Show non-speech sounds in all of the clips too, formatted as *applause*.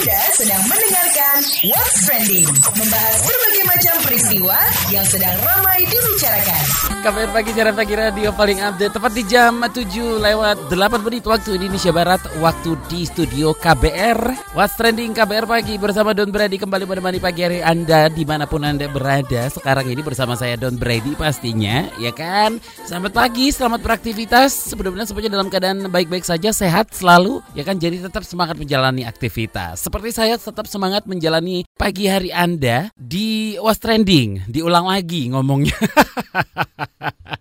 Anda sedang mendengarkan What's Trending, membahas berbagai macam peristiwa yang sedang ramai dibicarakan. KBR Pagi Jalan Pagi Radio paling update tepat di jam 7 lewat 8 menit waktu Indonesia Barat waktu di studio KBR What's Trending KBR Pagi bersama Don Brady kembali menemani pagi hari Anda di mana pun Anda berada. Sekarang ini bersama saya Don Brady pastinya ya kan? Selamat pagi selamat beraktivitas. Sebelumnya semuanya dalam keadaan baik-baik saja sehat selalu ya kan? Jadi tetap semangat menjalani aktivitas seperti saya tetap semangat menjalani pagi hari Anda di What's Trending diulang lagi ngomongnya *laughs*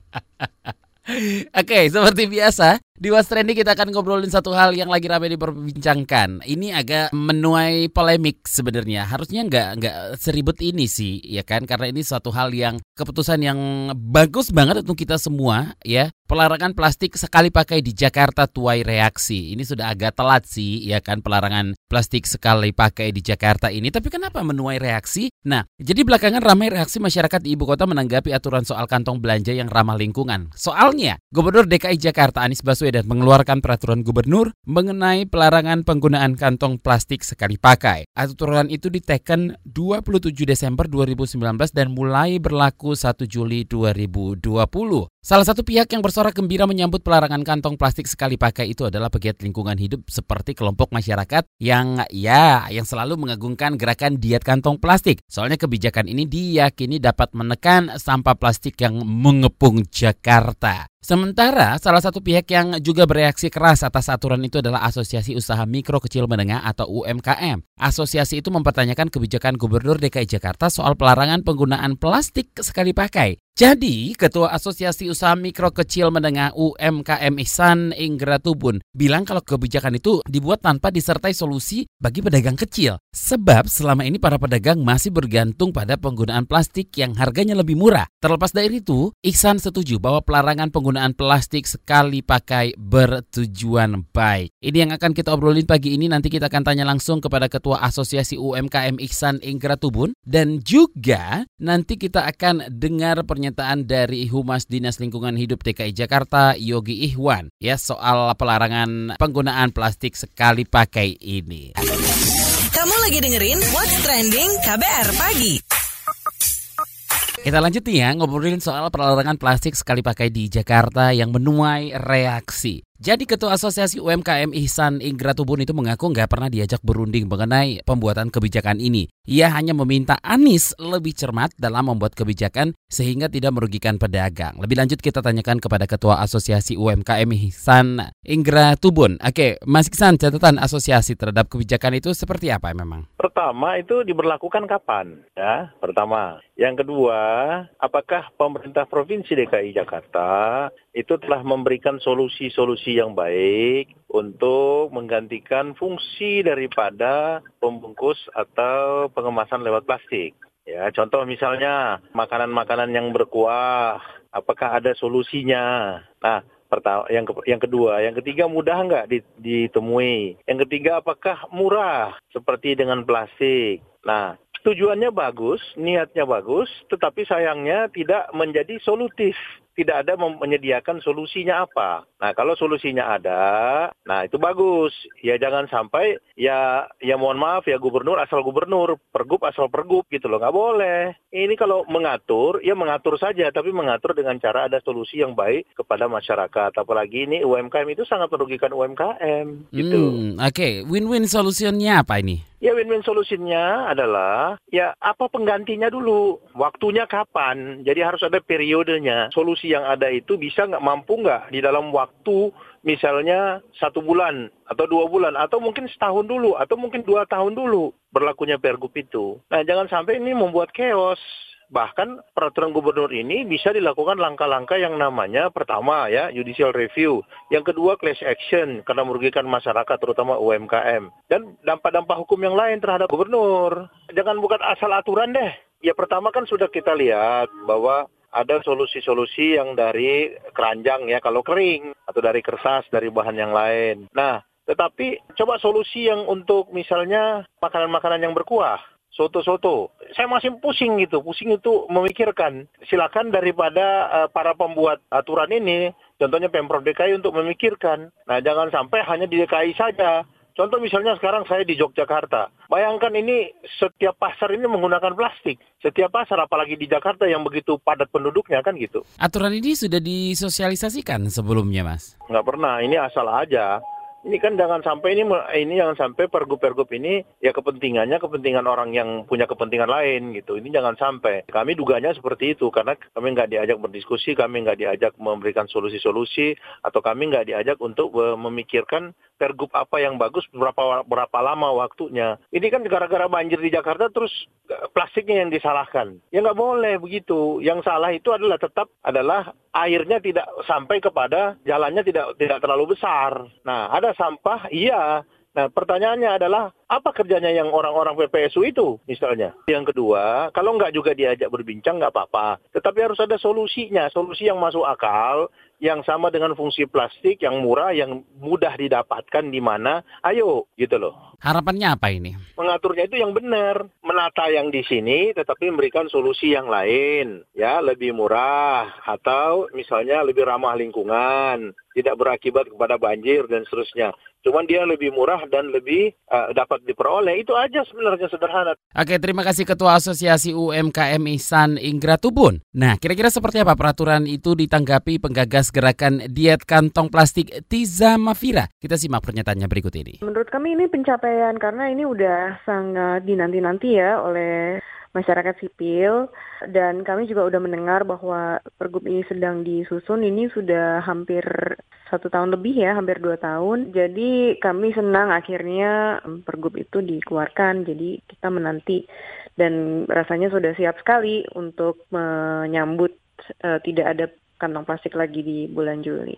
Oke, seperti biasa di Was Trendy kita akan ngobrolin satu hal yang lagi ramai diperbincangkan. Ini agak menuai polemik sebenarnya. Harusnya nggak nggak seribet ini sih, ya kan? Karena ini suatu hal yang keputusan yang bagus banget untuk kita semua, ya. Pelarangan plastik sekali pakai di Jakarta tuai reaksi. Ini sudah agak telat sih, ya kan? Pelarangan plastik sekali pakai di Jakarta ini. Tapi kenapa menuai reaksi? Nah, jadi belakangan ramai reaksi masyarakat di ibu kota menanggapi aturan soal kantong belanja yang ramah lingkungan. Soalnya, Gubernur DKI Jakarta Anies Baswedan mengeluarkan peraturan gubernur mengenai pelarangan penggunaan kantong plastik sekali pakai. Aturan itu diteken 27 Desember 2019 dan mulai berlaku 1 Juli 2020. Salah satu pihak yang bersorak gembira menyambut pelarangan kantong plastik sekali pakai itu adalah pegiat lingkungan hidup seperti kelompok masyarakat yang ya yang selalu mengagungkan gerakan diet kantong plastik. Soalnya kebijakan ini diyakini dapat menekan sampah plastik yang mengepung Jakarta. Sementara salah satu pihak yang juga bereaksi keras atas aturan itu adalah Asosiasi Usaha Mikro Kecil Menengah atau UMKM. Asosiasi itu mempertanyakan kebijakan Gubernur DKI Jakarta soal pelarangan penggunaan plastik sekali pakai. Jadi, Ketua Asosiasi Usaha Mikro Kecil Menengah UMKM Ihsan Inggra Tubun bilang kalau kebijakan itu dibuat tanpa disertai solusi bagi pedagang kecil. Sebab selama ini para pedagang masih bergantung pada penggunaan plastik yang harganya lebih murah. Terlepas dari itu, Ihsan setuju bahwa pelarangan penggunaan plastik sekali pakai bertujuan baik. Ini yang akan kita obrolin pagi ini. Nanti kita akan tanya langsung kepada Ketua Asosiasi UMKM Ihsan Inggra Tubun. Dan juga nanti kita akan dengar pernyataan dari Humas Dinas Lingkungan Hidup DKI Jakarta Yogi Ihwan ya soal pelarangan penggunaan plastik sekali pakai ini. Kamu lagi dengerin What's Trending KBR Pagi. Kita lanjut nih ya ngobrolin soal pelarangan plastik sekali pakai di Jakarta yang menuai reaksi. Jadi Ketua Asosiasi UMKM Ihsan Inggra Tubun itu mengaku nggak pernah diajak berunding mengenai pembuatan kebijakan ini. Ia hanya meminta Anies lebih cermat dalam membuat kebijakan sehingga tidak merugikan pedagang. Lebih lanjut kita tanyakan kepada Ketua Asosiasi UMKM Ihsan Inggra Tubun. Oke, Mas Ihsan, catatan asosiasi terhadap kebijakan itu seperti apa memang? Pertama itu diberlakukan kapan? Ya, pertama. Yang kedua, apakah pemerintah Provinsi DKI Jakarta itu telah memberikan solusi-solusi yang baik untuk menggantikan fungsi daripada pembungkus atau pengemasan lewat plastik. Ya, contoh misalnya makanan-makanan yang berkuah, apakah ada solusinya? Nah, pertama, yang ke, yang kedua, yang ketiga mudah nggak ditemui? Yang ketiga apakah murah seperti dengan plastik? Nah, tujuannya bagus, niatnya bagus, tetapi sayangnya tidak menjadi solutif tidak ada menyediakan solusinya apa. Nah, kalau solusinya ada, nah itu bagus. Ya jangan sampai ya ya mohon maaf ya gubernur asal gubernur, pergub asal pergub gitu loh. Nggak boleh. Ini kalau mengatur, ya mengatur saja, tapi mengatur dengan cara ada solusi yang baik kepada masyarakat. Apalagi ini UMKM itu sangat merugikan UMKM gitu. Hmm, Oke, okay. win-win solusinya apa ini? Ya win-win solusinya adalah ya apa penggantinya dulu, waktunya kapan. Jadi harus ada periodenya. Solusi yang ada itu bisa nggak mampu nggak di dalam waktu misalnya satu bulan atau dua bulan atau mungkin setahun dulu atau mungkin dua tahun dulu berlakunya pergub itu. Nah jangan sampai ini membuat chaos. Bahkan peraturan gubernur ini bisa dilakukan langkah-langkah yang namanya pertama ya judicial review, yang kedua class action karena merugikan masyarakat terutama UMKM dan dampak-dampak hukum yang lain terhadap gubernur. Jangan bukan asal aturan deh. Ya pertama kan sudah kita lihat bahwa ada solusi-solusi yang dari keranjang ya kalau kering atau dari kertas dari bahan yang lain. Nah, tetapi coba solusi yang untuk misalnya makanan-makanan yang berkuah soto-soto. Saya masih pusing gitu, pusing itu memikirkan. Silakan daripada uh, para pembuat aturan ini, contohnya Pemprov DKI untuk memikirkan. Nah, jangan sampai hanya di DKI saja. Contoh misalnya sekarang saya di Yogyakarta. Bayangkan ini setiap pasar ini menggunakan plastik. Setiap pasar apalagi di Jakarta yang begitu padat penduduknya kan gitu. Aturan ini sudah disosialisasikan sebelumnya, Mas? Nggak pernah, ini asal aja. Ini kan jangan sampai ini ini jangan sampai pergub-pergub ini ya kepentingannya kepentingan orang yang punya kepentingan lain gitu. Ini jangan sampai. Kami duganya seperti itu karena kami nggak diajak berdiskusi, kami nggak diajak memberikan solusi-solusi atau kami nggak diajak untuk memikirkan pergub apa yang bagus berapa berapa lama waktunya. Ini kan gara-gara banjir di Jakarta terus plastiknya yang disalahkan. Ya nggak boleh begitu. Yang salah itu adalah tetap adalah airnya tidak sampai kepada jalannya tidak tidak terlalu besar. Nah ada sampah, iya. Nah pertanyaannya adalah apa kerjanya yang orang-orang PPSU itu misalnya. Yang kedua, kalau nggak juga diajak berbincang nggak apa-apa. Tetapi harus ada solusinya, solusi yang masuk akal, yang sama dengan fungsi plastik, yang murah, yang mudah didapatkan di mana, ayo gitu loh. Harapannya apa ini? Mengaturnya itu yang benar, menata yang di sini tetapi memberikan solusi yang lain, ya lebih murah atau misalnya lebih ramah lingkungan, tidak berakibat kepada banjir dan seterusnya. Cuman dia lebih murah dan lebih uh, dapat diperoleh. Itu aja sebenarnya sederhana. Oke, terima kasih Ketua Asosiasi UMKM Ihsan Ingratubun. Nah, kira-kira seperti apa peraturan itu ditanggapi penggagas gerakan diet kantong plastik Tiza Mafira? Kita simak pernyataannya berikut ini. Menurut kami ini pencapaian karena ini udah sangat dinanti-nanti ya oleh masyarakat sipil dan kami juga udah mendengar bahwa pergub ini sedang disusun. Ini sudah hampir satu tahun lebih ya hampir dua tahun. Jadi kami senang akhirnya pergub itu dikeluarkan. Jadi kita menanti dan rasanya sudah siap sekali untuk menyambut uh, tidak ada kantong plastik lagi di bulan Juli.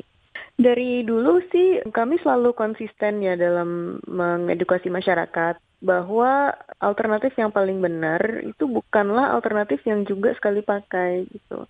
Dari dulu sih kami selalu konsisten ya dalam mengedukasi masyarakat bahwa alternatif yang paling benar itu bukanlah alternatif yang juga sekali pakai gitu.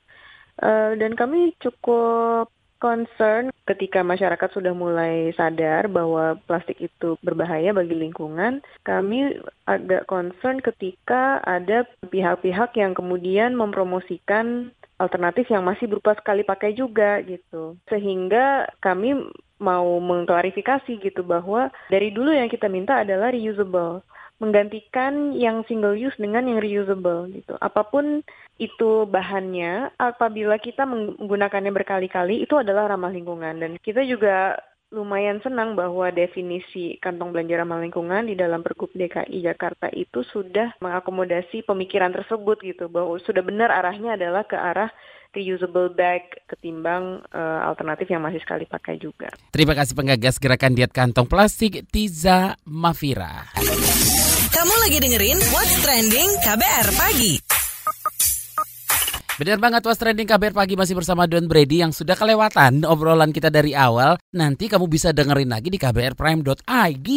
Uh, dan kami cukup concern ketika masyarakat sudah mulai sadar bahwa plastik itu berbahaya bagi lingkungan, kami agak concern ketika ada pihak-pihak yang kemudian mempromosikan alternatif yang masih berupa sekali pakai juga gitu. Sehingga kami mau mengklarifikasi gitu bahwa dari dulu yang kita minta adalah reusable menggantikan yang single use dengan yang reusable gitu. Apa pun itu bahannya, apabila kita menggunakannya berkali-kali itu adalah ramah lingkungan dan kita juga lumayan senang bahwa definisi kantong belanja ramah lingkungan di dalam Pergub DKI Jakarta itu sudah mengakomodasi pemikiran tersebut gitu bahwa sudah benar arahnya adalah ke arah reusable bag ketimbang uh, alternatif yang masih sekali pakai juga. Terima kasih penggagas gerakan diet kantong plastik Tiza Mafira. Kamu lagi dengerin What's Trending KBR Pagi. Benar banget was trending KBR pagi masih bersama Don Brady yang sudah kelewatan obrolan kita dari awal. Nanti kamu bisa dengerin lagi di kbrprime.id.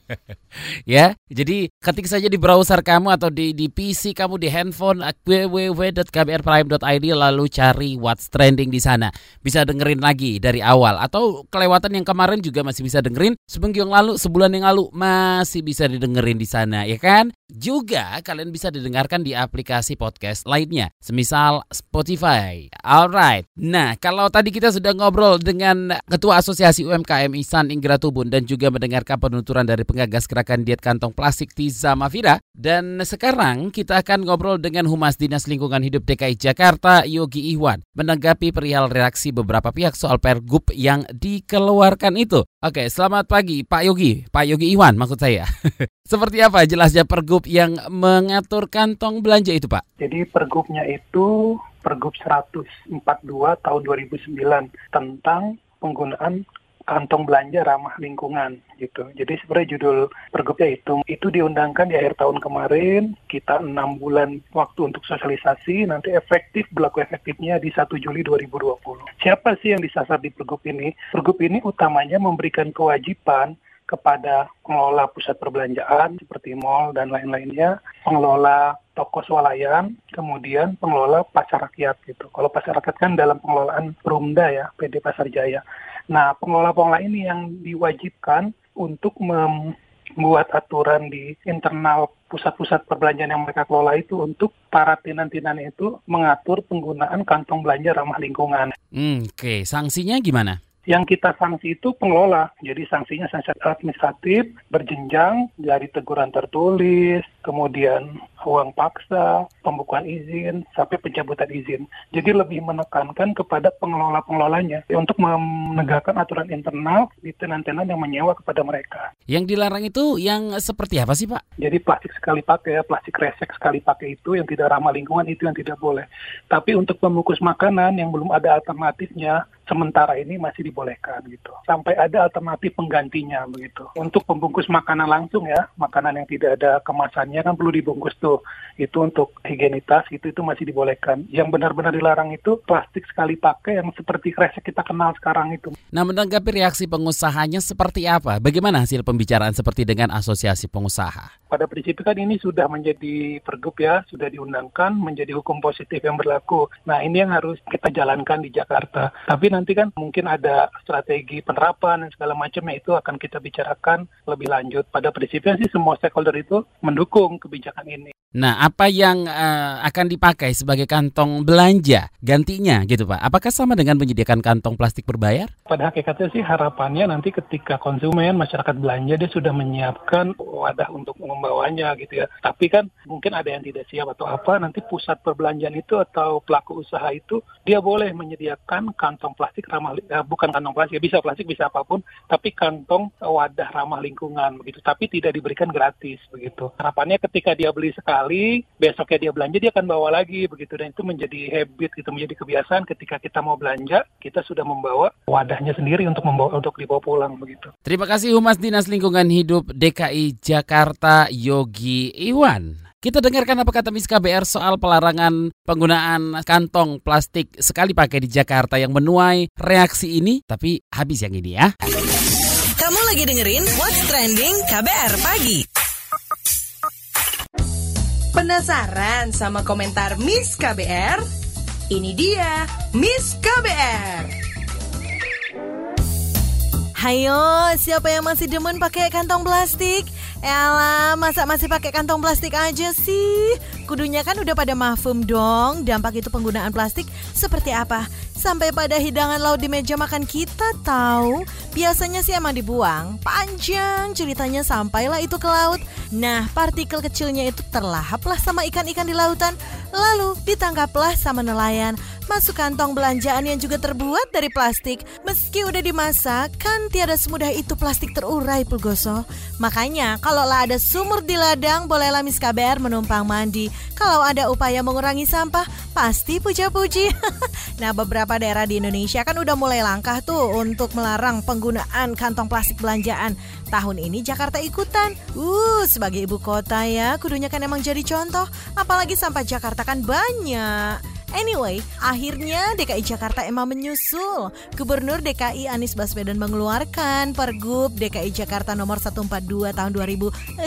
*laughs* ya, jadi ketik saja di browser kamu atau di di PC kamu di handphone www.kbrprime.id lalu cari what's trending di sana. Bisa dengerin lagi dari awal atau kelewatan yang kemarin juga masih bisa dengerin seminggu yang lalu, sebulan yang lalu masih bisa didengerin di sana, ya kan? Juga kalian bisa didengarkan di aplikasi podcast lainnya semisal Spotify. Alright. Nah, kalau tadi kita sudah ngobrol dengan Ketua Asosiasi UMKM Isan Ingratubun dan juga mendengarkan penuturan dari penggagas gerakan diet kantong plastik Tiza Mafira. Dan sekarang kita akan ngobrol dengan Humas Dinas Lingkungan Hidup DKI Jakarta, Yogi Iwan, menanggapi perihal reaksi beberapa pihak soal pergub yang dikeluarkan itu. Oke, selamat pagi Pak Yogi, Pak Yogi Iwan maksud saya. *laughs* Seperti apa jelasnya pergub yang mengatur kantong belanja itu Pak? Jadi pergubnya itu Pergub 142 tahun 2009 tentang penggunaan kantong belanja ramah lingkungan gitu. Jadi sebenarnya judul pergubnya itu itu diundangkan di akhir tahun kemarin. Kita enam bulan waktu untuk sosialisasi. Nanti efektif berlaku efektifnya di 1 Juli 2020. Siapa sih yang disasar di pergub ini? Pergub ini utamanya memberikan kewajiban kepada pengelola pusat perbelanjaan seperti mall dan lain-lainnya, pengelola toko swalayan, kemudian pengelola pasar rakyat gitu. Kalau pasar rakyat kan dalam pengelolaan Perumda ya, PD Pasar Jaya. Nah, pengelola-pengelola ini yang diwajibkan untuk membuat aturan di internal pusat-pusat perbelanjaan yang mereka kelola itu untuk para tenan-tenan itu mengatur penggunaan kantong belanja ramah lingkungan. Hmm, Oke, okay. sanksinya gimana? Yang kita sanksi itu pengelola. Jadi sanksinya sanksi administratif, berjenjang dari teguran tertulis, kemudian uang paksa, pembukuan izin, sampai pencabutan izin. Jadi lebih menekankan kepada pengelola-pengelolanya untuk menegakkan aturan internal di tenan-tenan yang menyewa kepada mereka. Yang dilarang itu yang seperti apa sih Pak? Jadi plastik sekali pakai, plastik resek sekali pakai itu yang tidak ramah lingkungan itu yang tidak boleh. Tapi untuk pembungkus makanan yang belum ada alternatifnya, sementara ini masih dibolehkan gitu. Sampai ada alternatif penggantinya begitu. Untuk pembungkus makanan langsung ya, makanan yang tidak ada kemasannya kan perlu dibungkus tuh. Itu untuk higienitas itu itu masih dibolehkan. Yang benar-benar dilarang itu plastik sekali pakai yang seperti kresek kita kenal sekarang itu. Nah, menanggapi reaksi pengusahanya seperti apa? Bagaimana hasil pembicaraan seperti dengan asosiasi pengusaha? Pada prinsipnya kan ini sudah menjadi pergub ya, sudah diundangkan menjadi hukum positif yang berlaku. Nah, ini yang harus kita jalankan di Jakarta. Tapi nanti kan mungkin ada strategi penerapan dan segala macamnya itu akan kita bicarakan lebih lanjut. Pada prinsipnya sih semua stakeholder itu mendukung kebijakan ini. Nah, apa yang uh, akan dipakai sebagai kantong belanja gantinya gitu Pak? Apakah sama dengan menyediakan kantong plastik berbayar? Pada hakikatnya sih harapannya nanti ketika konsumen, masyarakat belanja dia sudah menyiapkan wadah untuk membawanya gitu ya. Tapi kan mungkin ada yang tidak siap atau apa, nanti pusat perbelanjaan itu atau pelaku usaha itu dia boleh menyediakan kantong plastik ramah uh, bukan kantong plastik bisa plastik bisa apa pun tapi kantong wadah ramah lingkungan begitu tapi tidak diberikan gratis begitu harapannya ketika dia beli sekali besoknya dia belanja dia akan bawa lagi begitu. Dan itu menjadi habit gitu menjadi kebiasaan. Ketika kita mau belanja kita sudah membawa wadahnya sendiri untuk membawa untuk dibawa pulang begitu. Terima kasih Humas Dinas Lingkungan Hidup DKI Jakarta Yogi Iwan. Kita dengarkan apa kata Miss KBR soal pelarangan penggunaan kantong plastik sekali pakai di Jakarta yang menuai reaksi ini, tapi habis yang ini ya. Kamu lagi dengerin What's Trending KBR Pagi. Penasaran sama komentar Miss KBR? Ini dia Miss KBR. Hayo, siapa yang masih demen pakai kantong plastik? Elah, masa masih pakai kantong plastik aja sih? Kudunya kan udah pada mafum dong dampak itu penggunaan plastik seperti apa. Sampai pada hidangan laut di meja makan kita tahu biasanya sih emang dibuang. Panjang ceritanya sampailah itu ke laut. Nah, partikel kecilnya itu terlahaplah sama ikan-ikan di lautan. Lalu ditangkaplah sama nelayan masuk kantong belanjaan yang juga terbuat dari plastik. Meski udah dimasak, kan tiada semudah itu plastik terurai Pulgoso. Makanya, kalau lah ada sumur di ladang, bolehlah Miss KBR menumpang mandi. Kalau ada upaya mengurangi sampah, pasti puja-puji. *laughs* nah, beberapa daerah di Indonesia kan udah mulai langkah tuh untuk melarang penggunaan kantong plastik belanjaan. Tahun ini Jakarta ikutan. Uh, sebagai ibu kota ya, kudunya kan emang jadi contoh. Apalagi sampah Jakarta kan banyak. Anyway, akhirnya DKI Jakarta emang menyusul. Gubernur DKI Anies Baswedan mengeluarkan Pergub DKI Jakarta nomor 142 tahun 2019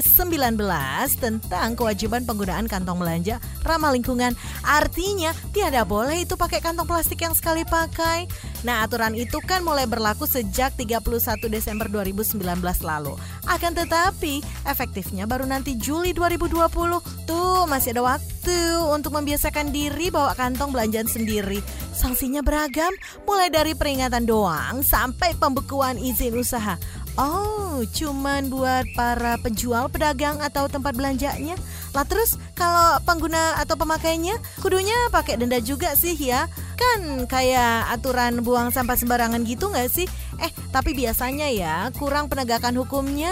tentang kewajiban penggunaan kantong belanja ramah lingkungan. Artinya, tiada boleh itu pakai kantong plastik yang sekali pakai. Nah, aturan itu kan mulai berlaku sejak 31 Desember 2019 lalu. Akan tetapi, efektifnya baru nanti Juli 2020. Tuh, masih ada waktu untuk membiasakan diri bawa kantong belanjaan sendiri. Sanksinya beragam, mulai dari peringatan doang sampai pembekuan izin usaha. Oh, cuman buat para penjual, pedagang atau tempat belanjanya. Lah terus kalau pengguna atau pemakainya kudunya pakai denda juga sih ya. Kan kayak aturan buang sampah sembarangan gitu nggak sih? Eh, tapi biasanya ya kurang penegakan hukumnya.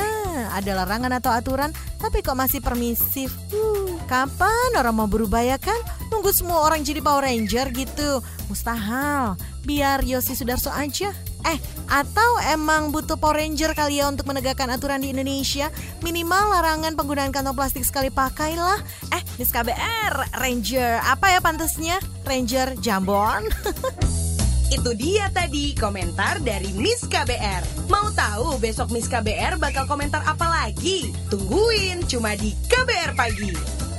Ada larangan atau aturan, tapi kok masih permisif. Uh, kapan orang mau berubah ya kan? Nunggu semua orang jadi Power Ranger gitu. Mustahil. Biar Yosi Sudarso aja Eh, atau emang butuh Power Ranger kali ya untuk menegakkan aturan di Indonesia? Minimal larangan penggunaan kantong plastik sekali pakai lah. Eh, Miss KBR, Ranger, apa ya pantasnya? Ranger Jambon? *laughs* Itu dia tadi komentar dari Miss KBR. Mau tahu besok Miss KBR bakal komentar apa lagi? Tungguin cuma di KBR Pagi.